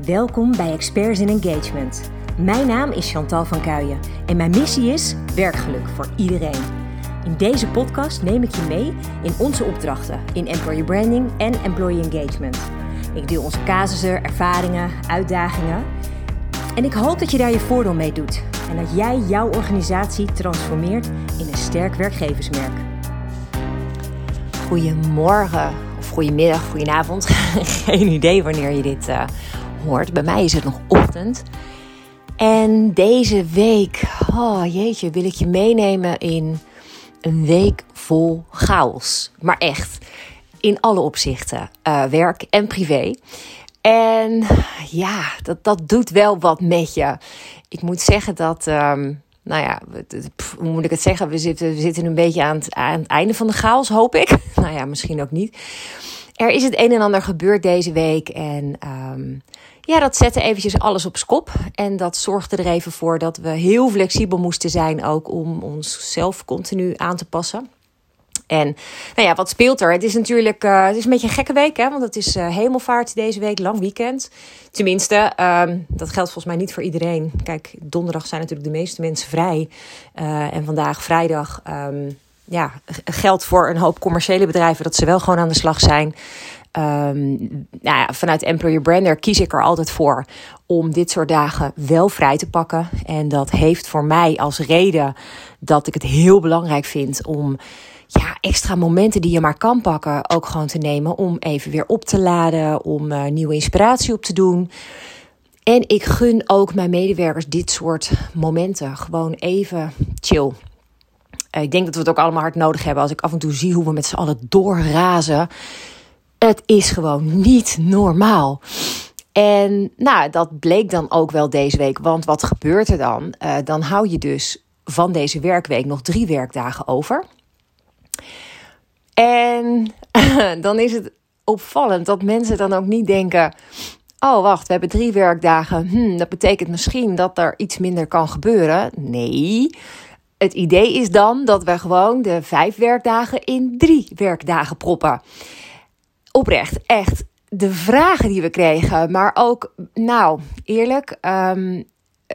Welkom bij Experts in Engagement. Mijn naam is Chantal van Kuijen en mijn missie is werkgeluk voor iedereen. In deze podcast neem ik je mee in onze opdrachten in employer branding en employee engagement. Ik deel onze casussen, ervaringen, uitdagingen. En ik hoop dat je daar je voordeel mee doet en dat jij jouw organisatie transformeert in een sterk werkgeversmerk. Goedemorgen, of goedemiddag, goedenavond. Geen idee wanneer je dit uh, hoort. Bij mij is het nog ochtend. En deze week, oh jeetje, wil ik je meenemen in een week vol chaos. Maar echt, in alle opzichten, uh, werk en privé. En ja, dat, dat doet wel wat met je. Ik moet zeggen dat, um, nou ja, hoe moet ik het zeggen? We zitten, we zitten een beetje aan het, aan het einde van de chaos, hoop ik. nou ja, misschien ook niet. Er is het een en ander gebeurd deze week. En um, ja, dat zette eventjes alles op skop. En dat zorgde er even voor dat we heel flexibel moesten zijn ook om onszelf continu aan te passen. En nou ja, wat speelt er? Het is natuurlijk uh, het is een beetje een gekke week, hè? want het is uh, hemelvaart deze week, lang weekend. Tenminste, um, dat geldt volgens mij niet voor iedereen. Kijk, donderdag zijn natuurlijk de meeste mensen vrij. Uh, en vandaag, vrijdag, um, ja, geldt voor een hoop commerciële bedrijven dat ze wel gewoon aan de slag zijn. Um, nou ja, vanuit Employer Brander kies ik er altijd voor om dit soort dagen wel vrij te pakken. En dat heeft voor mij als reden dat ik het heel belangrijk vind om ja, extra momenten die je maar kan pakken ook gewoon te nemen. Om even weer op te laden, om uh, nieuwe inspiratie op te doen. En ik gun ook mijn medewerkers dit soort momenten. Gewoon even chill. Ik denk dat we het ook allemaal hard nodig hebben. Als ik af en toe zie hoe we met z'n allen doorrazen. Het is gewoon niet normaal. En nou, dat bleek dan ook wel deze week. Want wat gebeurt er dan? Uh, dan hou je dus van deze werkweek nog drie werkdagen over. En dan is het opvallend dat mensen dan ook niet denken: Oh, wacht, we hebben drie werkdagen. Hm, dat betekent misschien dat er iets minder kan gebeuren. Nee. Het idee is dan dat we gewoon de vijf werkdagen in drie werkdagen proppen. Oprecht, echt. De vragen die we kregen, maar ook, nou, eerlijk, um,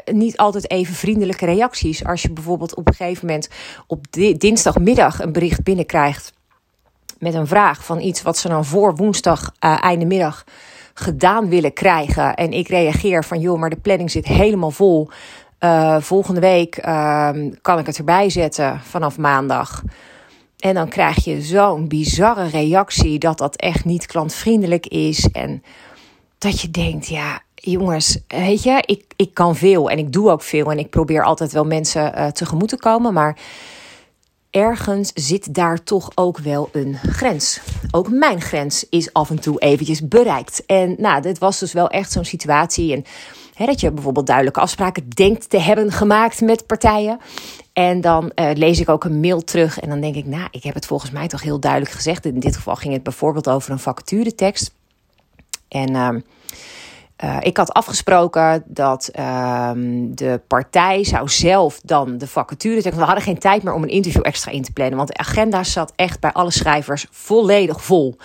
niet altijd even vriendelijke reacties. Als je bijvoorbeeld op een gegeven moment op dinsdagmiddag een bericht binnenkrijgt met een vraag van iets wat ze dan voor woensdag uh, einde middag gedaan willen krijgen. En ik reageer van joh, maar de planning zit helemaal vol. Uh, volgende week uh, kan ik het erbij zetten vanaf maandag. En dan krijg je zo'n bizarre reactie dat dat echt niet klantvriendelijk is. En dat je denkt, ja, jongens, weet je, ik, ik kan veel en ik doe ook veel. En ik probeer altijd wel mensen uh, tegemoet te komen. Maar ergens zit daar toch ook wel een grens. Ook mijn grens is af en toe eventjes bereikt. En nou, dit was dus wel echt zo'n situatie. En dat je bijvoorbeeld duidelijke afspraken denkt te hebben gemaakt met partijen. En dan uh, lees ik ook een mail terug en dan denk ik, nou, ik heb het volgens mij toch heel duidelijk gezegd. In dit geval ging het bijvoorbeeld over een vacaturetekst. En uh, uh, ik had afgesproken dat uh, de partij zou zelf dan de vacature We hadden geen tijd meer om een interview extra in te plannen. Want de agenda zat echt bij alle schrijvers volledig vol.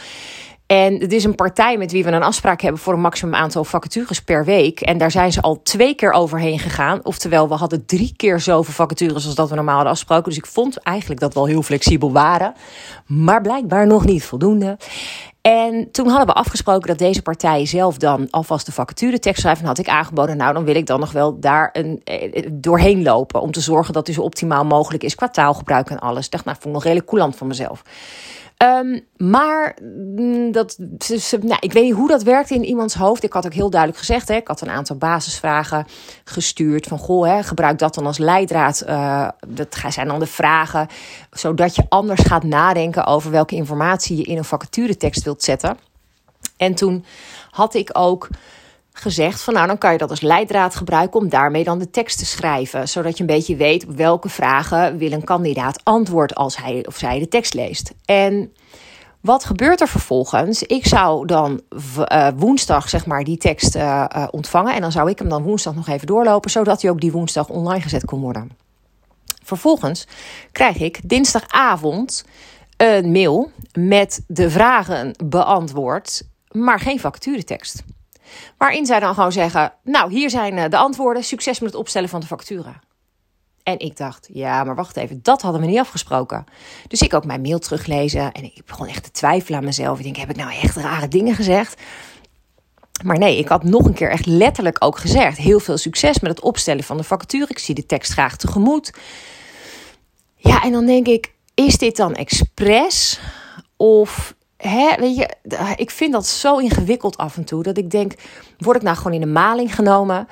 En het is een partij met wie we een afspraak hebben voor een maximum aantal vacatures per week. En daar zijn ze al twee keer overheen gegaan. Oftewel, we hadden drie keer zoveel vacatures als dat we normaal hadden afgesproken. Dus ik vond eigenlijk dat we wel heel flexibel waren. Maar blijkbaar nog niet voldoende. En toen hadden we afgesproken dat deze partij zelf dan alvast de vacature tekst schrijft. En had ik aangeboden, nou dan wil ik dan nog wel daar een, eh, doorheen lopen. Om te zorgen dat het zo optimaal mogelijk is qua taalgebruik en alles. Ik dacht, nou, vond ik nog redelijk coulant van mezelf. Um, maar mm, dat, nou, ik weet niet hoe dat werkt in iemands hoofd. Ik had ook heel duidelijk gezegd, hè, ik had een aantal basisvragen gestuurd. Van goh, hè, gebruik dat dan als leidraad. Uh, dat zijn dan de vragen, zodat je anders gaat nadenken over welke informatie je in een vacaturetekst zetten. En toen had ik ook gezegd van nou dan kan je dat als leidraad gebruiken om daarmee dan de tekst te schrijven. Zodat je een beetje weet welke vragen wil een kandidaat antwoord als hij of zij de tekst leest. En wat gebeurt er vervolgens? Ik zou dan uh, woensdag zeg maar die tekst uh, uh, ontvangen en dan zou ik hem dan woensdag nog even doorlopen zodat hij ook die woensdag online gezet kon worden. Vervolgens krijg ik dinsdagavond een mail met de vragen beantwoord, maar geen vacaturetekst. Waarin zij dan gewoon zeggen: Nou, hier zijn eh, de antwoorden. Succes met het opstellen van de facturen. En ik dacht, ja, maar wacht even, dat hadden we niet afgesproken. Dus ik ook mijn mail teruglezen en ik begon echt te twijfelen aan mezelf. Ik denk, heb ik nou echt rare dingen gezegd? Maar nee, ik had nog een keer echt letterlijk ook gezegd: heel veel succes met het opstellen van de vacature. Ik zie de tekst graag tegemoet. Ja, en dan denk ik: is dit dan expres? Of hè, weet je, ik vind dat zo ingewikkeld af en toe dat ik denk: word ik nou gewoon in de maling genomen?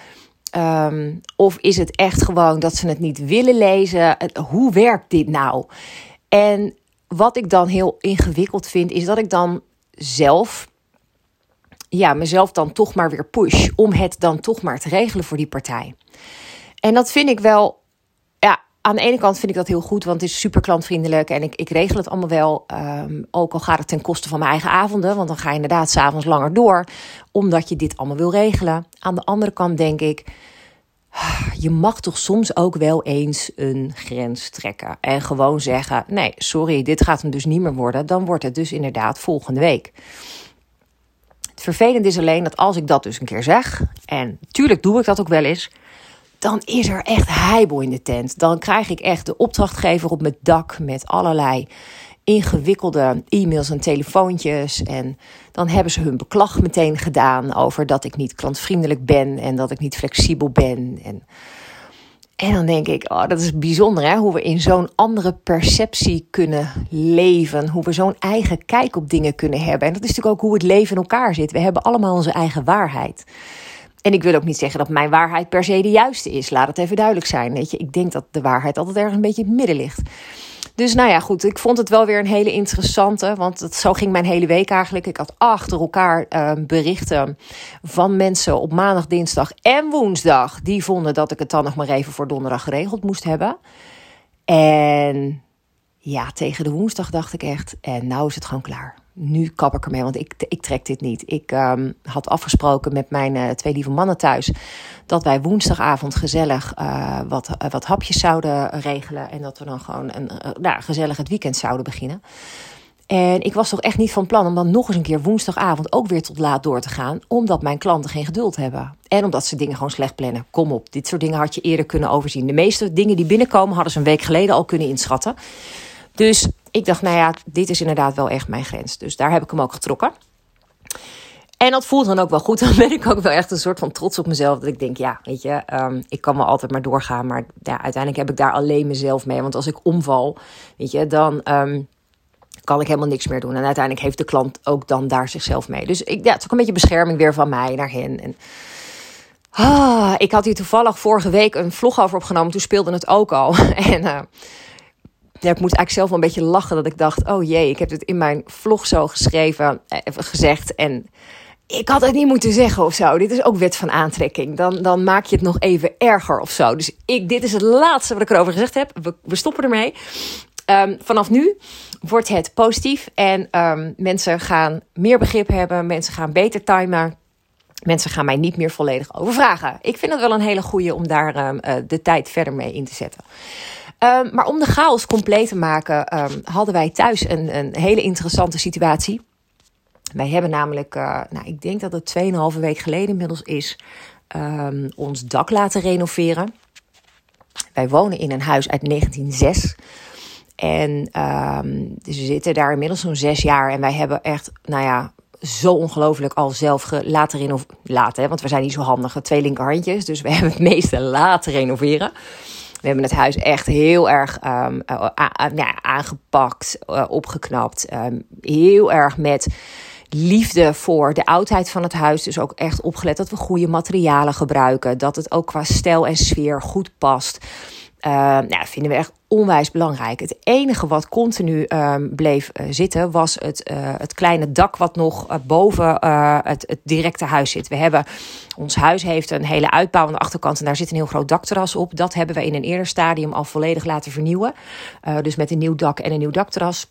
Ehm, of is het echt gewoon dat ze het niet willen lezen? Hoe werkt dit nou? En wat ik dan heel ingewikkeld vind, is dat ik dan zelf ja, mezelf dan toch maar weer push om het dan toch maar te regelen voor die partij. En dat vind ik wel, ja, aan de ene kant vind ik dat heel goed, want het is super klantvriendelijk en ik, ik regel het allemaal wel. Um, ook al gaat het ten koste van mijn eigen avonden, want dan ga je inderdaad s'avonds langer door, omdat je dit allemaal wil regelen. Aan de andere kant denk ik, je mag toch soms ook wel eens een grens trekken en gewoon zeggen: nee, sorry, dit gaat hem dus niet meer worden. Dan wordt het dus inderdaad volgende week. Het vervelende is alleen dat als ik dat dus een keer zeg, en tuurlijk doe ik dat ook wel eens, dan is er echt heibel in de tent. Dan krijg ik echt de opdrachtgever op mijn dak met allerlei ingewikkelde e-mails en telefoontjes. En dan hebben ze hun beklag meteen gedaan over dat ik niet klantvriendelijk ben en dat ik niet flexibel ben. En en dan denk ik, oh, dat is bijzonder hè, hoe we in zo'n andere perceptie kunnen leven. Hoe we zo'n eigen kijk op dingen kunnen hebben. En dat is natuurlijk ook hoe het leven in elkaar zit. We hebben allemaal onze eigen waarheid. En ik wil ook niet zeggen dat mijn waarheid per se de juiste is. Laat het even duidelijk zijn. Weet je, ik denk dat de waarheid altijd ergens een beetje in het midden ligt. Dus nou ja, goed. Ik vond het wel weer een hele interessante. Want zo ging mijn hele week eigenlijk. Ik had achter elkaar uh, berichten van mensen op maandag, dinsdag en woensdag. Die vonden dat ik het dan nog maar even voor donderdag geregeld moest hebben. En ja, tegen de woensdag dacht ik echt. En nou is het gewoon klaar nu kap ik ermee, want ik, ik trek dit niet. Ik um, had afgesproken met mijn uh, twee lieve mannen thuis dat wij woensdagavond gezellig uh, wat, uh, wat hapjes zouden regelen en dat we dan gewoon een nou, gezellig het weekend zouden beginnen. En ik was toch echt niet van plan om dan nog eens een keer woensdagavond ook weer tot laat door te gaan, omdat mijn klanten geen geduld hebben. En omdat ze dingen gewoon slecht plannen. Kom op, dit soort dingen had je eerder kunnen overzien. De meeste dingen die binnenkomen hadden ze een week geleden al kunnen inschatten. Dus ik dacht, nou ja, dit is inderdaad wel echt mijn grens. Dus daar heb ik hem ook getrokken. En dat voelt dan ook wel goed. Dan ben ik ook wel echt een soort van trots op mezelf. Dat ik denk, ja, weet je, um, ik kan wel altijd maar doorgaan. Maar ja, uiteindelijk heb ik daar alleen mezelf mee. Want als ik omval, weet je, dan um, kan ik helemaal niks meer doen. En uiteindelijk heeft de klant ook dan daar zichzelf mee. Dus ik, ja, het is ook een beetje bescherming weer van mij naar hen. En, ah, ik had hier toevallig vorige week een vlog over opgenomen. Toen speelde het ook al. en... Uh, ja, ik moest eigenlijk zelf wel een beetje lachen dat ik dacht: oh jee, ik heb het in mijn vlog zo geschreven, eh, gezegd. En ik had het niet moeten zeggen of zo. Dit is ook wet van aantrekking. Dan, dan maak je het nog even erger of zo. Dus ik, dit is het laatste wat ik erover gezegd heb. We, stoppen ermee. Um, vanaf nu wordt het positief en um, mensen gaan meer begrip hebben. Mensen gaan beter timen. Mensen gaan mij niet meer volledig overvragen. Ik vind het wel een hele goede om daar um, uh, de tijd verder mee in te zetten. Um, maar om de chaos compleet te maken, um, hadden wij thuis een, een hele interessante situatie. Wij hebben namelijk, uh, nou, ik denk dat het 2,5 week geleden inmiddels is, um, ons dak laten renoveren. Wij wonen in een huis uit 1906. En dus we zitten daar inmiddels zo'n zes jaar. En wij hebben echt, nou ja, zo ongelooflijk al zelf laten renoveren. Laten, want we zijn niet zo handig. Twee linkerhandjes. Dus we hebben het meeste laten renoveren. We hebben het huis echt heel erg um, uh, ja, aangepakt, uh, opgeknapt. Um, heel erg met liefde voor de oudheid van het huis. Dus ook echt opgelet dat we goede materialen gebruiken. Dat het ook qua stijl en sfeer goed past. Uh, nou, vinden we echt onwijs belangrijk. Het enige wat continu um, bleef uh, zitten was het, uh, het kleine dak wat nog boven het, het, directe huis zit. We hebben, ons huis heeft een hele uitbouw aan de achterkant en daar zit een heel groot dakterras op. Dat hebben we in een eerder stadium al volledig laten vernieuwen. dus met een nieuw dak en een nieuw dakterras.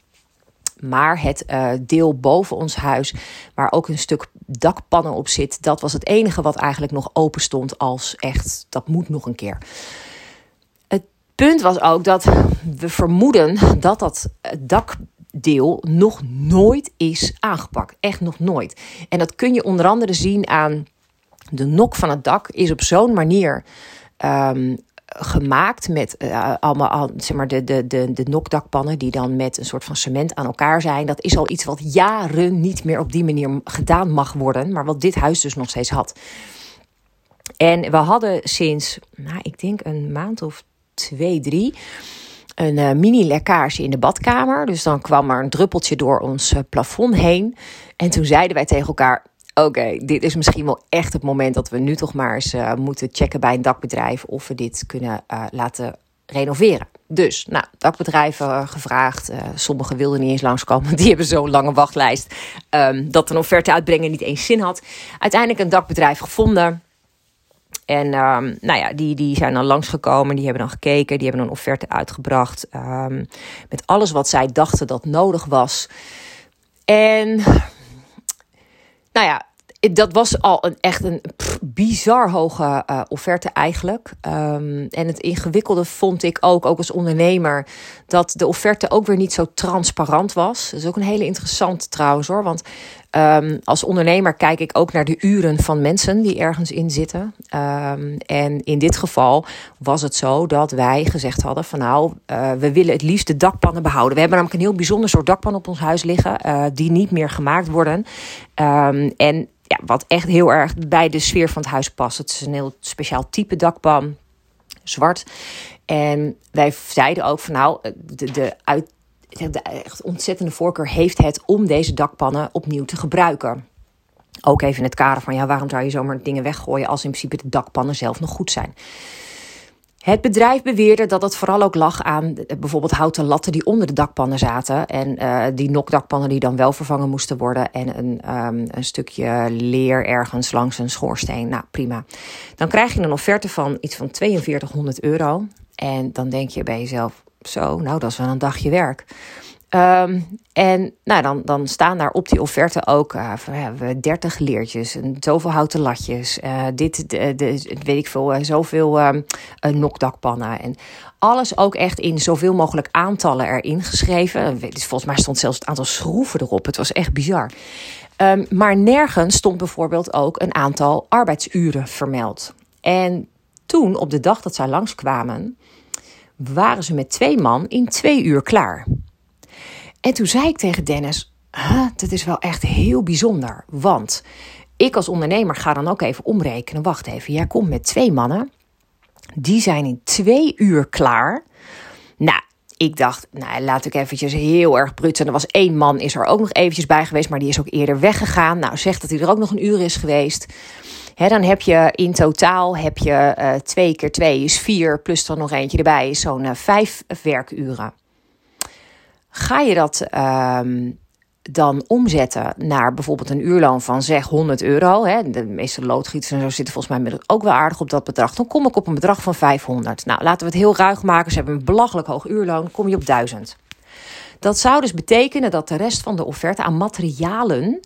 Maar het deel boven ons huis, waar ook een stuk dakpannen op zit, dat was het enige wat eigenlijk nog open stond als echt, dat moet nog een keer punt was ook dat we vermoeden dat dat dakdeel nog nooit is aangepakt. Echt nog nooit. En dat kun je onder andere zien aan De nok van het dak is op zo'n manier ehm, gemaakt met uh, allemaal zeg maar de, de, de, de nokdakpannen die dan met een soort van cement aan elkaar zijn. Dat is al iets wat jaren niet meer op die manier gedaan mag worden, maar wat dit huis dus nog steeds had. En we hadden sinds, nou, ik denk een maand of twee, drie, een uh, mini-lekkage in de badkamer. Dus dan kwam er een druppeltje door ons uh, plafond heen. En toen zeiden wij tegen elkaar: Oké, dit is misschien wel echt het moment dat we nu toch maar eens uh, moeten checken bij een dakbedrijf of we dit kunnen laten renoveren. Dus, nou, dakbedrijven gevraagd. sommigen wilden niet eens langskomen. Die hebben zo'n lange wachtlijst um, dat een offerte uitbrengen niet eens zin had. Uiteindelijk een dakbedrijf gevonden. En um, nou ja, die, die zijn dan langsgekomen, die hebben dan gekeken, die hebben een offerte uitgebracht. Um, met alles wat zij dachten dat nodig was. En nou ja, dat was al een, echt een bizar hoge uh, offerte eigenlijk. Um, en het ingewikkelde vond ik ook, ook als ondernemer, dat de offerte ook weer niet zo transparant was. Dat is ook een hele interessante trouwens hoor. Want um, als ondernemer kijk ik ook naar de uren van mensen die ergens in zitten. Um, en in dit geval was het zo dat wij gezegd hadden van nou, uh, we willen het liefst de dakpannen behouden. We hebben namelijk een heel bijzonder soort dakpan op ons huis liggen, uh, die niet meer gemaakt worden. en ja, wat echt heel erg bij de sfeer van het huis past. Het is een heel speciaal type dakpan, zwart. En wij zeiden ook van nou, de, de, uit, de echt ontzettende voorkeur heeft het om deze dakpannen opnieuw te gebruiken. Ook even in het kader van ja, waarom zou je zomaar dingen weggooien als in principe de dakpannen zelf nog goed zijn. Het bedrijf beweerde dat het vooral ook lag aan eh, bijvoorbeeld houten latten die onder de dakpannen zaten. En uh, die nokdakpannen die dan wel vervangen moesten worden. En een, um, een stukje leer ergens langs een schoorsteen. Nou, prima. Dan krijg je een offerte van iets van 4200 euro. En dan denk je bij jezelf, zo, nou dat is wel een dagje werk. Um, en nou, dan, dan staan daar op die offerte ook uh, van, 30 leertjes en zoveel houten latjes. Uh, dit, de, de, weet ik veel, uh, zoveel um, nokdakpannen. En alles ook echt in zoveel mogelijk aantallen erin geschreven. Volgens mij stond zelfs het aantal schroeven erop. Het was echt bizar. Um, maar nergens stond bijvoorbeeld ook een aantal arbeidsuren vermeld. En toen, op de dag dat zij langskwamen, waren ze met twee man in twee uur klaar. En toen zei ik tegen Dennis: dat is wel echt heel bijzonder. Want ik als ondernemer ga dan ook even omrekenen. Wacht even, jij komt met twee mannen. Die zijn in twee uur klaar. Nou, ik dacht, nou, laat ik eventjes heel erg brutsen. Er was één man, is er ook nog eventjes bij geweest, maar die is ook eerder weggegaan. Nou, zeg dat hij er ook nog een uur is geweest. He, dan heb je in totaal heb je uh, twee keer twee is vier, plus er nog eentje erbij is zo'n uh, vijf werkuren. Ga je dat um, dan omzetten naar bijvoorbeeld een uurloon van zeg 100 euro. Hè, de meeste loodgieters en zo zitten volgens mij ook wel aardig op dat bedrag. Dan kom ik op een bedrag van 500. Nou, laten we het heel ruig maken. Ze hebben een belachelijk hoog uurloon. kom je op 1000. Dat zou dus betekenen dat de rest van de offerte aan materialen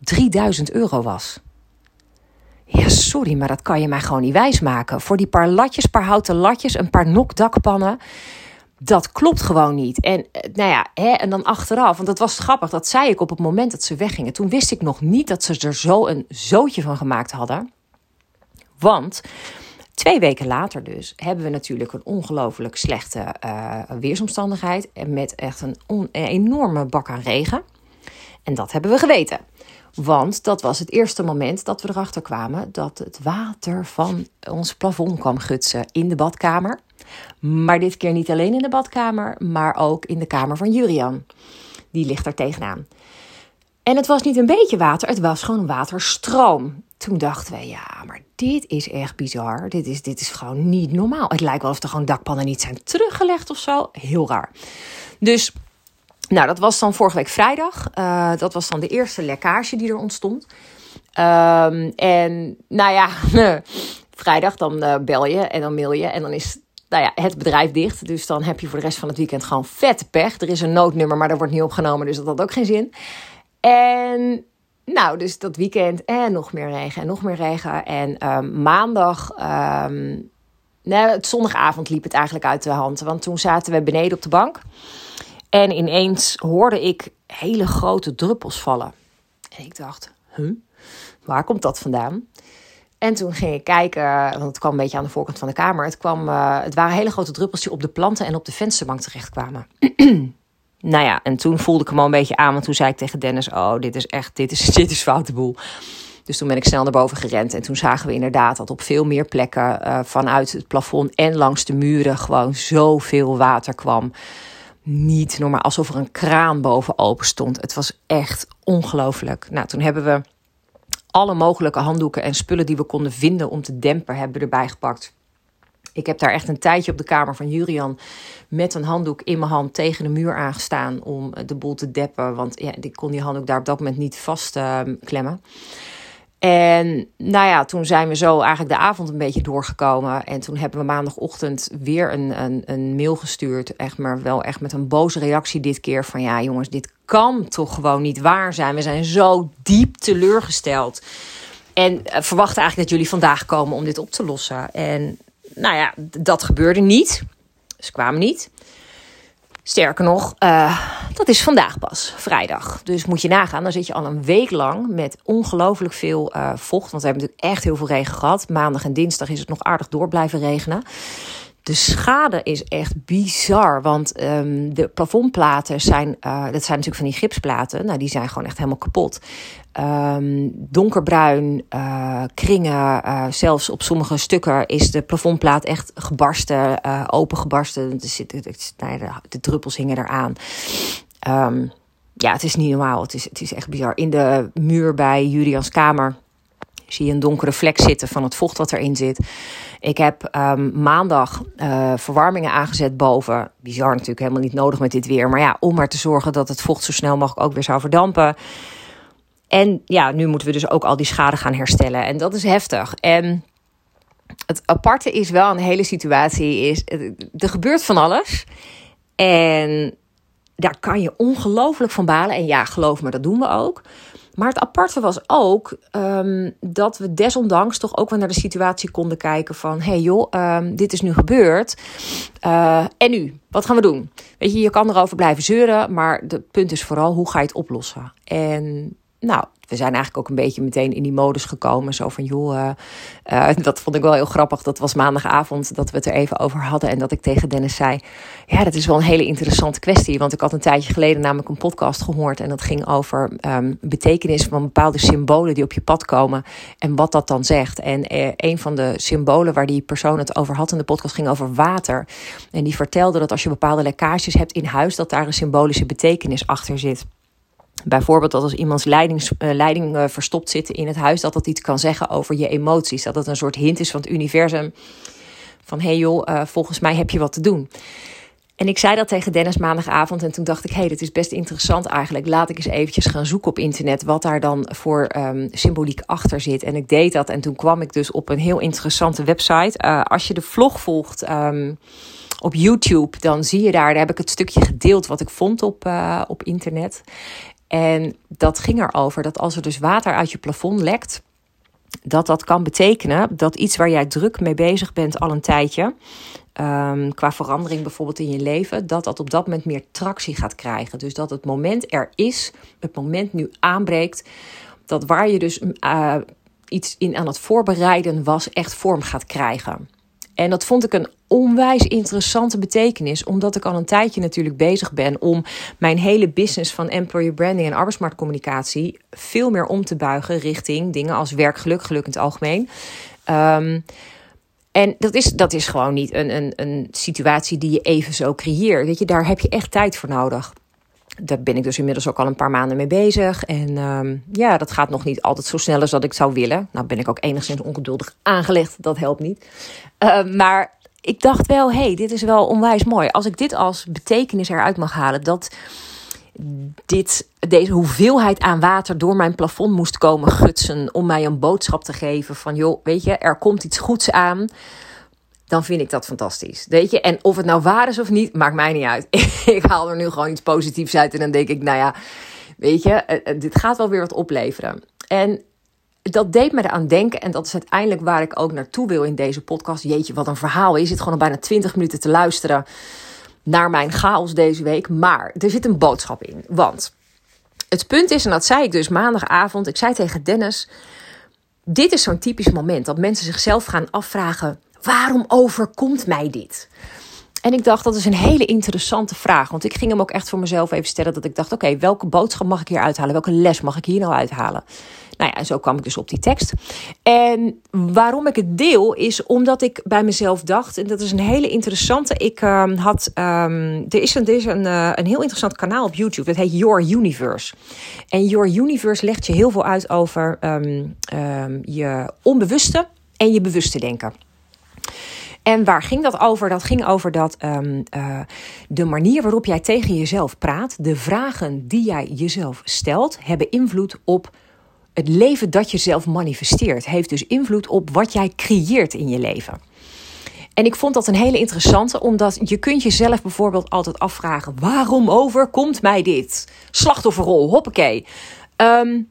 3000 euro was. Ja, sorry, maar dat kan je mij gewoon niet wijsmaken. Voor die paar latjes, paar houten latjes, een paar nokdakpannen dat klopt gewoon niet. En eh, nou ja, hè, en dan achteraf, want dat was grappig, dat zei ik op het moment dat ze weggingen. Toen wist ik nog niet dat ze er zo een zootje van gemaakt hadden. Want twee weken later dus hebben we natuurlijk een ongelooflijk slechte uh, weersomstandigheid. Met echt een, een enorme bak aan regen. En dat hebben we geweten. Want dat was het eerste moment dat we erachter kwamen dat het water van ons plafond kwam gutsen in de badkamer. Maar dit keer niet alleen in de badkamer, maar ook in de kamer van Jurian. Die ligt daar tegenaan. En het was niet een beetje water, het was gewoon waterstroom. Toen dachten we, ja, maar dit is echt bizar. Dit is, dit is gewoon niet normaal. Het lijkt wel of er gewoon dakpannen niet zijn teruggelegd of zo. Heel raar. Dus, nou, dat was dan vorige week vrijdag. Uh, dat was dan de eerste lekkage die er ontstond. Um, en, nou ja, vrijdag dan uh, bel je en dan mail je. En dan is nou ja, het bedrijf dicht. Dus dan heb je voor de rest van het weekend gewoon vet pech. Er is een noodnummer, maar dat wordt niet opgenomen. Dus dat had ook geen zin. En nou, dus dat weekend en nog meer regen en nog meer regen. En um, maandag, um, het zondagavond liep het eigenlijk uit de hand. Want toen zaten we beneden op de bank. En ineens hoorde ik hele grote druppels vallen. En ik dacht, huh, waar komt dat vandaan? En toen ging ik kijken, want het kwam een beetje aan de voorkant van de kamer. Het, kwam, uh, het waren hele grote druppels die op de planten en op de vensterbank terechtkwamen. nou ja, en toen voelde ik hem al een beetje aan. Want toen zei ik tegen Dennis: Oh, dit is echt, dit is, dit is foute boel. Dus toen ben ik snel naar boven gerend. En toen zagen we inderdaad dat op veel meer plekken uh, vanuit het plafond en langs de muren gewoon zoveel water kwam. Niet normaal, alsof er een kraan boven open stond. Het was echt ongelooflijk. Nou, toen hebben we alle mogelijke handdoeken en spullen die we konden vinden om te dempen, hebben we erbij gepakt. Ik heb daar echt een tijdje op de kamer van Jurian met een handdoek in mijn hand tegen de muur aangestaan om de boel te deppen. Want ja, ik kon die handdoek daar op dat moment niet vastklemmen. Uh, en nou ja, toen zijn we zo eigenlijk de avond een beetje doorgekomen. En toen hebben we maandagochtend weer een, een, een mail gestuurd. Echt maar wel echt met een boze reactie dit keer. Van ja jongens, dit kan toch gewoon niet waar zijn. We zijn zo diep teleurgesteld. En uh, verwachten eigenlijk dat jullie vandaag komen om dit op te lossen. En nou ja, dat gebeurde niet. Ze kwamen niet. Sterker nog, uh, dat is vandaag pas, vrijdag. Dus moet je nagaan, dan zit je al een week lang met ongelooflijk veel uh, vocht. Want we hebben natuurlijk echt heel veel regen gehad. Maandag en dinsdag is het nog aardig door blijven regenen. De schade is echt bizar, want um, de plafondplaten zijn, uh, dat zijn natuurlijk van die gipsplaten, nou die zijn gewoon echt helemaal kapot. Um, donkerbruin, uh, kringen, uh, zelfs op sommige stukken is de plafondplaat echt gebarsten, opengebarsten. Nou de, druppels hingen eraan. Um, ja, het is niet normaal, het is, het is echt bizar. In de muur bij Julians kamer zie je een donkere vlek zitten van het vocht wat erin zit. Ik heb um, maandag uh, verwarmingen aangezet boven. Bizar natuurlijk, helemaal niet nodig met dit weer. Maar ja, om maar te zorgen dat het vocht zo snel mogelijk ook weer zou verdampen. En ja, nu moeten we dus ook al die schade gaan herstellen. En dat is heftig. En het aparte is wel een hele situatie. Is, er gebeurt van alles. En daar kan je ongelooflijk van balen. En ja, geloof me, dat doen we ook. Maar het aparte was ook um, dat we desondanks toch ook wel naar de situatie konden kijken van... hé hey joh, um, dit is nu gebeurd. Uh, en nu? Wat gaan we doen? Weet je, je kan erover blijven zeuren, maar het punt is vooral hoe ga je het oplossen? En nou, we zijn eigenlijk ook een beetje meteen in die modus gekomen. Zo van, joh, uh, uh, dat vond ik wel heel grappig. Dat was maandagavond dat we het er even over hadden. En dat ik tegen Dennis zei, ja, dat is wel een hele interessante kwestie. Want ik had een tijdje geleden namelijk een podcast gehoord. En dat ging over um, betekenis van bepaalde symbolen die op je pad komen. En wat dat dan zegt. En uh, een van de symbolen waar die persoon het over had in de podcast ging over water. En die vertelde dat als je bepaalde lekkages hebt in huis, dat daar een symbolische betekenis achter zit. Bijvoorbeeld dat als iemands leiding, uh, leiding uh, verstopt zit in het huis, dat dat iets kan zeggen over je emoties. Dat het een soort hint is van het universum. Van hé hey joh, uh, volgens mij heb je wat te doen. En ik zei dat tegen Dennis maandagavond en toen dacht ik, hé, hey, dit is best interessant eigenlijk. Laat ik eens eventjes gaan zoeken op internet wat daar dan voor um, symboliek achter zit. En ik deed dat en toen kwam ik dus op een heel interessante website. als je de vlog volgt um, op YouTube, dan zie je daar, daar heb ik het stukje gedeeld wat ik vond op, op internet. En dat ging erover dat als er dus water uit je plafond lekt, dat dat kan betekenen dat iets waar jij druk mee bezig bent al een tijdje, um, qua verandering bijvoorbeeld in je leven, dat dat op dat moment meer tractie gaat krijgen. Dus dat het moment er is, het moment nu aanbreekt, dat waar je dus uh, iets in aan het voorbereiden was, echt vorm gaat krijgen. En dat vond ik een onwijs interessante betekenis, omdat ik al een tijdje natuurlijk bezig ben om mijn hele business van employer branding en arbeidsmarktcommunicatie veel meer om te buigen richting dingen als werkgeluk, geluk in het algemeen. Um, en dat is, dat is gewoon niet een, een, een situatie die je even zo creëert. Weet je, daar heb je echt tijd voor nodig. Daar ben ik dus inmiddels ook al een paar maanden mee bezig. En um, ja, dat gaat nog niet altijd zo snel als dat ik zou willen. Nou ben ik ook enigszins ongeduldig aangelegd. Dat helpt niet. Uh, maar ik dacht wel, hé, hey, dit is wel onwijs mooi. Als ik dit als betekenis eruit mag halen, dat dit, deze hoeveelheid aan water door mijn plafond moest komen gutsen om mij een boodschap te geven van, joh, weet je, er komt iets goeds aan dan vind ik dat fantastisch. Weet je, en of het nou waar is of niet, maakt mij niet uit. ik haal er nu gewoon iets positiefs uit en dan denk ik, nou ja, weet je, dit gaat wel weer wat opleveren. En dat deed me eraan denken. En dat is uiteindelijk waar ik ook naartoe wil in deze podcast. Jeetje, wat een verhaal. Je zit gewoon al bijna 20 minuten te luisteren naar mijn chaos deze week. Maar er zit een boodschap in. Want het punt is, en dat zei ik dus maandagavond. Ik zei tegen Dennis. dit is zo'n typisch moment dat mensen zichzelf gaan afvragen: waarom overkomt mij dit? En ik dacht, dat is een hele interessante vraag. Want ik ging hem ook echt voor mezelf even stellen. Dat ik dacht, oké, welke boodschap mag ik hier uithalen? Welke les mag ik hier nou uithalen? Nou ja, en zo kwam ik dus op die tekst. En waarom ik het deel, is omdat ik bij mezelf dacht, en dat is een hele interessante. Ik uh, had, um, er is, een, er is een, uh, een heel interessant kanaal op YouTube, dat heet Your Universe. En Your Universe legt je heel veel uit over um, je onbewuste en je bewuste denken. En waar ging dat over? Dat ging over dat um, uh, de manier waarop jij tegen jezelf praat, de vragen die jij jezelf stelt, hebben invloed op het leven dat je zelf manifesteert. Heeft dus invloed op wat jij creëert in je leven. En ik vond dat een hele interessante, omdat je kunt jezelf bijvoorbeeld altijd afvragen: waarom overkomt mij dit? Slachtofferrol, hoppakee. Um,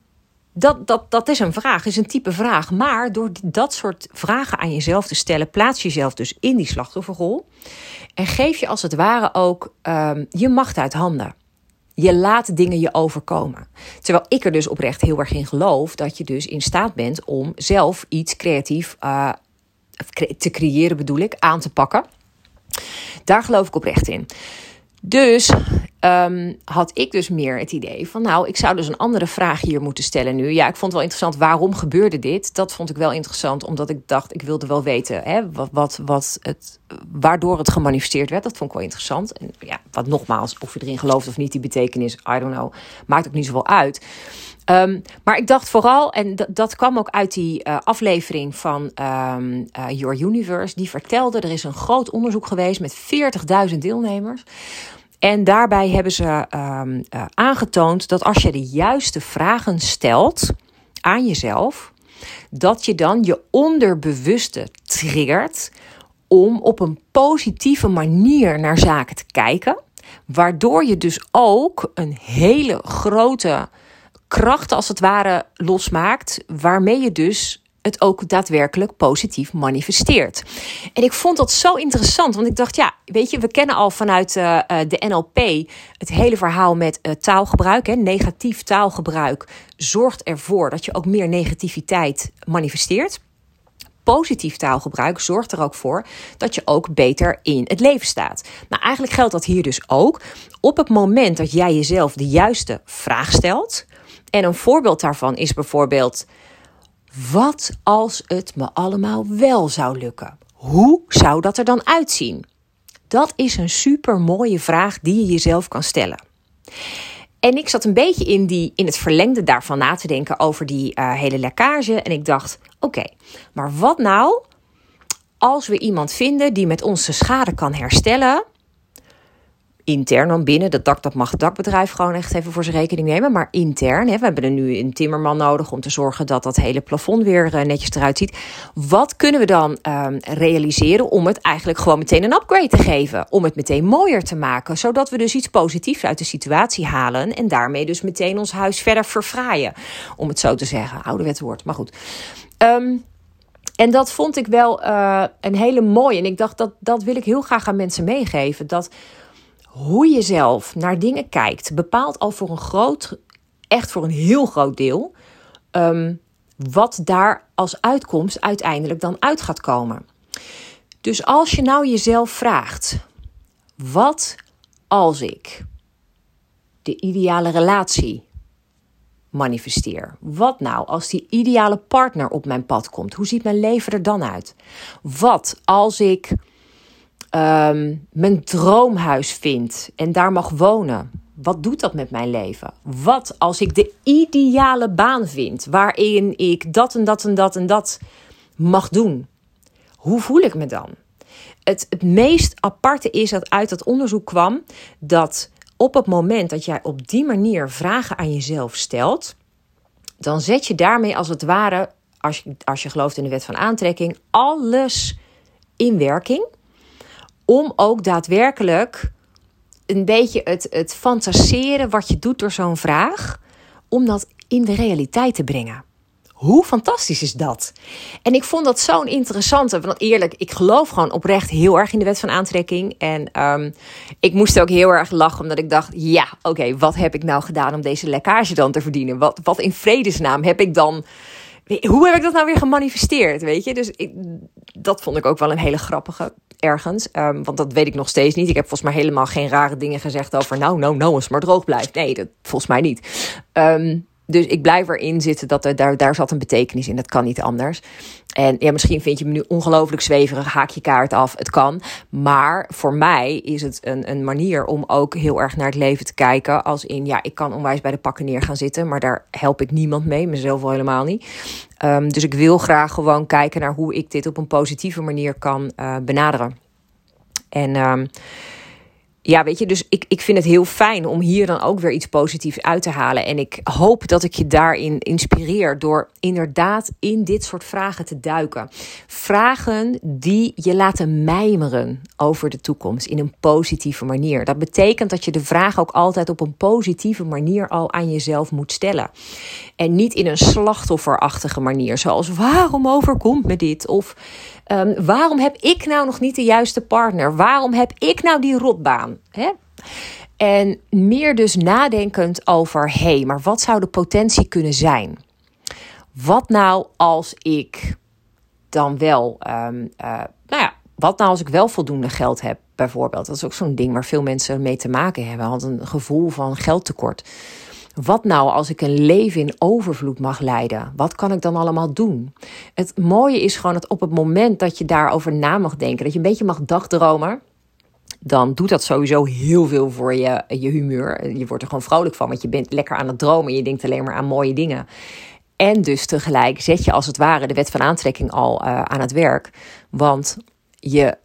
dat, dat, dat is een vraag, is een type vraag. Maar door dat soort vragen aan jezelf te stellen, plaats je jezelf dus in die slachtofferrol. En geef je als het ware ook um, je macht uit handen. Je laat dingen je overkomen. Terwijl ik er dus oprecht heel erg in geloof dat je dus in staat bent om zelf iets creatief uh, te creëren, bedoel ik, aan te pakken. Daar geloof ik oprecht in. Dus um, had ik dus meer het idee van, nou, ik zou dus een andere vraag hier moeten stellen nu. Ja, ik vond het wel interessant, waarom gebeurde dit? Dat vond ik wel interessant, omdat ik dacht, ik wilde wel weten hè, wat, wat, wat het, waardoor het gemanifesteerd werd. Dat vond ik wel interessant. En ja, wat nogmaals, of je erin gelooft of niet, die betekenis, I don't know, maakt ook niet zoveel uit. Um, maar ik dacht vooral, en dat kwam ook uit die uh, aflevering van um, uh, Your Universe, die vertelde: er is een groot onderzoek geweest met 40.000 deelnemers. En daarbij hebben ze um, uh, aangetoond dat als je de juiste vragen stelt aan jezelf, dat je dan je onderbewuste triggert om op een positieve manier naar zaken te kijken. Waardoor je dus ook een hele grote kracht als het ware losmaakt, waarmee je dus het ook daadwerkelijk positief manifesteert. En ik vond dat zo interessant, want ik dacht, ja, weet je, we kennen al vanuit uh, de NLP het hele verhaal met uh, taalgebruik. Hè. Negatief taalgebruik zorgt ervoor dat je ook meer negativiteit manifesteert. Positief taalgebruik zorgt er ook voor dat je ook beter in het leven staat. Nou, eigenlijk geldt dat hier dus ook. Op het moment dat jij jezelf de juiste vraag stelt, en een voorbeeld daarvan is bijvoorbeeld: wat als het me allemaal wel zou lukken? Hoe zou dat er dan uitzien? Dat is een super mooie vraag die je jezelf kan stellen. En ik zat een beetje in, die, in het verlengde daarvan na te denken over die uh, hele lekkage. En ik dacht: oké, maar wat nou als we iemand vinden die met ons de schade kan herstellen? Intern dan binnen. Dat dak, dat mag het dakbedrijf gewoon echt even voor zijn rekening nemen. Maar intern, hè, we hebben er nu een timmerman nodig om te zorgen dat dat hele plafond weer uh, netjes eruit ziet. Wat kunnen we dan um, realiseren om het eigenlijk gewoon meteen een upgrade te geven? Om het meteen mooier te maken, zodat we dus iets positiefs uit de situatie halen en daarmee dus meteen ons huis verder verfraaien. Om het zo te zeggen, ouderwets woord, maar goed. Um, en dat vond ik wel uh, een hele mooie. En ik dacht, dat, dat wil ik heel graag aan mensen meegeven. Dat hoe je zelf naar dingen kijkt, bepaalt al voor een groot, echt voor een heel groot deel, um, wat daar als uitkomst uiteindelijk dan uit gaat komen. Dus als je nou jezelf vraagt: wat als ik de ideale relatie manifesteer? Wat nou als die ideale partner op mijn pad komt? Hoe ziet mijn leven er dan uit? Wat als ik um, mijn droomhuis vind en daar mag wonen. Wat doet dat met mijn leven? Wat als ik de ideale baan vind waarin ik dat en dat en dat en dat mag doen? Hoe voel ik me dan? Het, het meest aparte is dat uit dat onderzoek kwam dat op het moment dat jij op die manier vragen aan jezelf stelt, dan zet je daarmee als het ware, als je, als je gelooft in de wet van aantrekking, alles in werking om ook daadwerkelijk een beetje het, het fantaseren wat je doet door zo'n vraag, om dat in de realiteit te brengen. Hoe fantastisch is dat? En ik vond dat zo'n interessante. Want eerlijk, ik geloof gewoon oprecht heel erg in de wet van aantrekking. En um, ik moest ook heel erg lachen, omdat ik dacht: ja, oké, wat heb ik nou gedaan om deze lekkage dan te verdienen? Wat, wat in vredesnaam heb ik dan hoe heb ik dat nou weer gemanifesteerd, weet je? Dus ik, dat vond ik ook wel een hele grappige ergens. Um, want dat weet ik nog steeds niet. Ik heb volgens mij helemaal geen rare dingen gezegd over... nou, nou, nou, als maar droog blijft. Nee, dat volgens mij niet. Um, dus ik blijf erin zitten dat er, daar, daar zat een betekenis in. Dat kan niet anders. En ja, misschien vind je me nu ongelooflijk zweverig, haak je kaart af. Het kan. Maar voor mij is het een, een manier om ook heel erg naar het leven te kijken. Als in, ja, ik kan onwijs bij de pakken neer gaan zitten. Maar daar help ik niemand mee, mezelf wel helemaal niet. Um, dus ik wil graag gewoon kijken naar hoe ik dit op een positieve manier kan uh, benaderen. En... Um, ja, weet je, dus ik, ik vind het heel fijn om hier dan ook weer iets positiefs uit te halen. En ik hoop dat ik je daarin inspireer door inderdaad in dit soort vragen te duiken. Vragen die je laten mijmeren over de toekomst in een positieve manier. Dat betekent dat je de vraag ook altijd op een positieve manier al aan jezelf moet stellen. En niet in een slachtofferachtige manier, zoals waarom overkomt me dit? Of Um, waarom heb ik nou nog niet de juiste partner? Waarom heb ik nou die rotbaan? En meer dus nadenkend over, hé, hey, maar wat zou de potentie kunnen zijn? Wat nou als ik dan wel, um, uh, nou ja, wat nou als ik wel voldoende geld heb, bijvoorbeeld? Dat is ook zo'n ding waar veel mensen mee te maken hebben. Want een gevoel van geldtekort. Wat nou als ik een leven in overvloed mag leiden? Wat kan ik dan allemaal doen? Het mooie is gewoon dat op het moment dat je daarover na mag denken, dat je een beetje mag dagdromen, dan doet dat sowieso heel veel voor je, je humeur. Je wordt er gewoon vrolijk van, want je bent lekker aan het dromen. Je denkt alleen maar aan mooie dingen. En dus tegelijk zet je als het ware de wet van aantrekking al uh, aan het werk. Want je,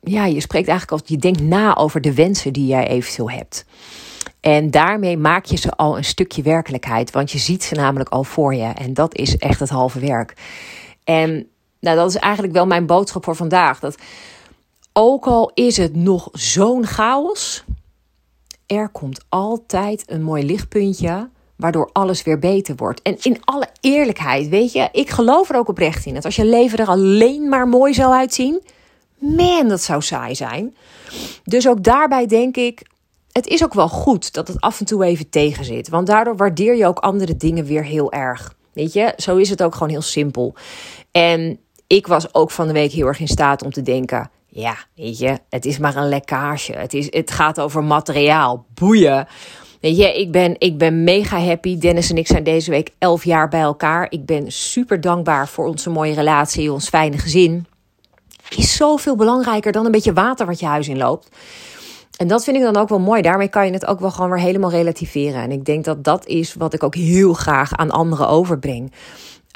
ja, je spreekt eigenlijk als je denkt na over de wensen die jij eventueel hebt. En daarmee maak je ze al een stukje werkelijkheid, want je ziet ze namelijk al voor je. En dat is echt het halve werk. En nou, dat is eigenlijk wel mijn boodschap voor vandaag. Dat ook al is het nog zo'n chaos, er komt altijd een mooi lichtpuntje waardoor alles weer beter wordt. En in alle eerlijkheid, weet je, ik geloof er ook oprecht in dat als je leven er alleen maar mooi zou uitzien, man, dat zou saai zijn. Dus ook daarbij denk ik, het is ook wel goed dat het af en toe even tegen zit. Want daardoor waardeer je ook andere dingen weer heel erg. Weet je, zo is het ook gewoon heel simpel. En ik was ook van de week heel erg in staat om te denken: ja, weet je, het is maar een lekkage. Het, is, het gaat over materiaal. Boeien. Weet je, ik ben, ik ben mega happy. Dennis en ik zijn deze week elf jaar bij elkaar. Ik ben super dankbaar voor onze mooie relatie, ons fijne gezin. Is zoveel belangrijker dan een beetje water wat je huis in loopt. En dat vind ik dan ook wel mooi. Daarmee kan je het ook wel gewoon weer helemaal relativeren. En ik denk dat dat is wat ik ook heel graag aan anderen overbreng.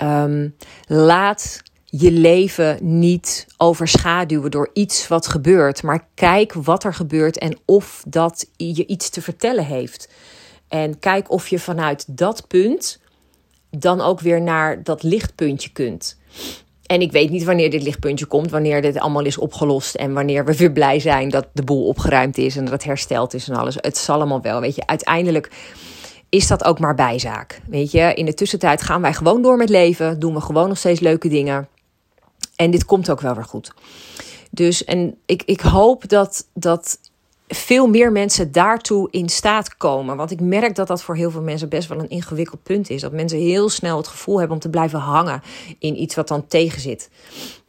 Um, laat je leven niet overschaduwen door iets wat gebeurt. Maar kijk wat er gebeurt en of dat je iets te vertellen heeft. En kijk of je vanuit dat punt dan ook weer naar dat lichtpuntje kunt. En ik weet niet wanneer dit lichtpuntje komt, wanneer dit allemaal is opgelost en wanneer we weer blij zijn dat de boel opgeruimd is en dat het hersteld is en alles. Het zal allemaal wel, weet je. Uiteindelijk is dat ook maar bijzaak, weet je. In de tussentijd gaan wij gewoon door met leven, doen we gewoon nog steeds leuke dingen. En dit komt ook wel weer goed. Dus en ik, ik hoop dat, dat veel meer mensen daartoe in staat komen. Want ik merk dat dat voor heel veel mensen best wel een ingewikkeld punt is. Dat mensen heel snel het gevoel hebben om te blijven hangen in iets wat dan tegenzit.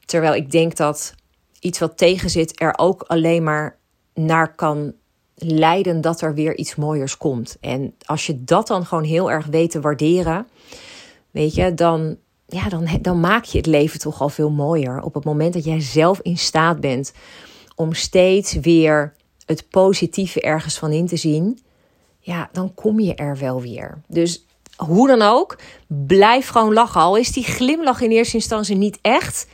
Terwijl ik denk dat iets wat tegenzit er ook alleen maar naar kan leiden dat er weer iets mooiers komt. En als je dat dan gewoon heel erg weet te waarderen, weet je, dan, ja, dan, dan maak je het leven toch al veel mooier. Op het moment dat jij zelf in staat bent om steeds weer het positieve ergens van in te zien, ja, dan kom je er wel weer. Dus hoe dan ook, blijf gewoon lachen. Al is die glimlach in eerste instantie niet echt.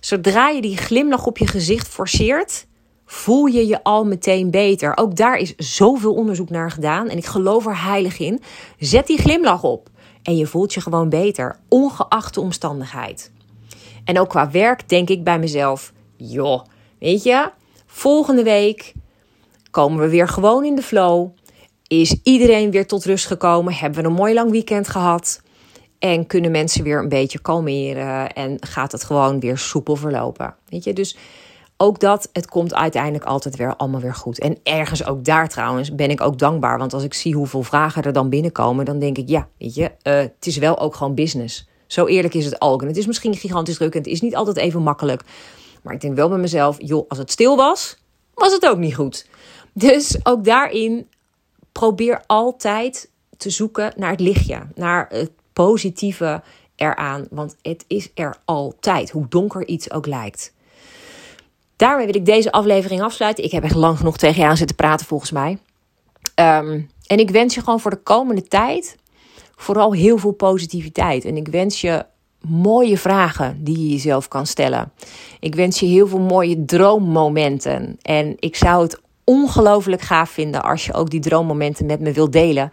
Zodra je die glimlach op je gezicht forceert, voel je je al meteen beter. Ook daar is zoveel onderzoek naar gedaan en ik geloof er heilig in. Zet die glimlach op en je voelt je gewoon beter, ongeacht de omstandigheid. En ook qua werk denk ik bij mezelf: joh, weet je, volgende week komen we weer gewoon in de flow. Is iedereen weer tot rust gekomen? Hebben we een mooi lang weekend gehad? En kunnen mensen weer een beetje kalmeren en gaat het gewoon weer soepel verlopen? Weet je, dus ook dat, het komt uiteindelijk altijd weer allemaal weer goed. En ergens ook daar trouwens ben ik ook dankbaar. Want als ik zie hoeveel vragen er dan binnenkomen, dan denk ik, ja, weet je, uh, het is wel ook gewoon business. Zo eerlijk is het ook. En het is misschien gigantisch druk en het is niet altijd even makkelijk. Maar ik denk wel bij mezelf, joh, als het stil was, was het ook niet goed. Dus ook daarin probeer altijd te zoeken naar het lichtje, naar het positieve eraan. Want het is er altijd, hoe donker iets ook lijkt. Daarmee wil ik deze aflevering afsluiten. Ik heb echt lang genoeg tegen je aan zitten praten, volgens mij. Ehm, en ik wens je gewoon voor de komende tijd vooral heel veel positiviteit. En ik wens je mooie vragen die je jezelf kan stellen. Ik wens je heel veel mooie droommomenten. En ik zou het ongelooflijk gaaf vinden als je ook die droommomenten met me wilt delen.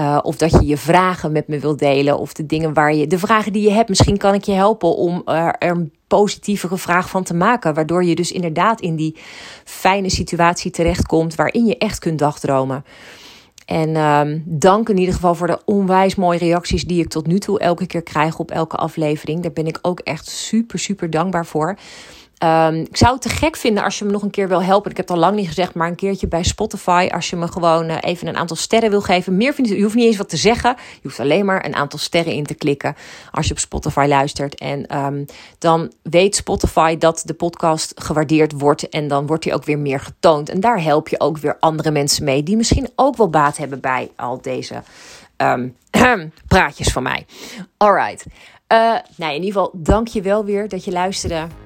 Uh, of dat je je vragen met me wilt delen. Of de dingen waar je. De vragen die je hebt. Misschien kan ik je helpen om er een positievere vraag van te maken. Waardoor je dus inderdaad in die fijne situatie terechtkomt. Waarin je echt kunt dagdromen. En um, dank in ieder geval voor de onwijs mooie reacties die ik tot nu toe elke keer krijg op elke aflevering. Daar ben ik ook echt super, super dankbaar voor. Um, ik zou het te gek vinden als je me nog een keer wil helpen. Ik heb het al lang niet gezegd, maar een keertje bij Spotify. Als je me gewoon uh, even een aantal sterren wil geven. Meer vind je, hoeft niet eens wat te zeggen. Je hoeft alleen maar een aantal sterren in te klikken. Als je op Spotify luistert. En um, dan weet Spotify dat de podcast gewaardeerd wordt. En dan wordt die ook weer meer getoond. En daar help je ook weer andere mensen mee. Die misschien ook wel baat hebben bij al deze um, praatjes van mij. Alright. Uh, nou, in ieder geval, dank je wel weer dat je luisterde.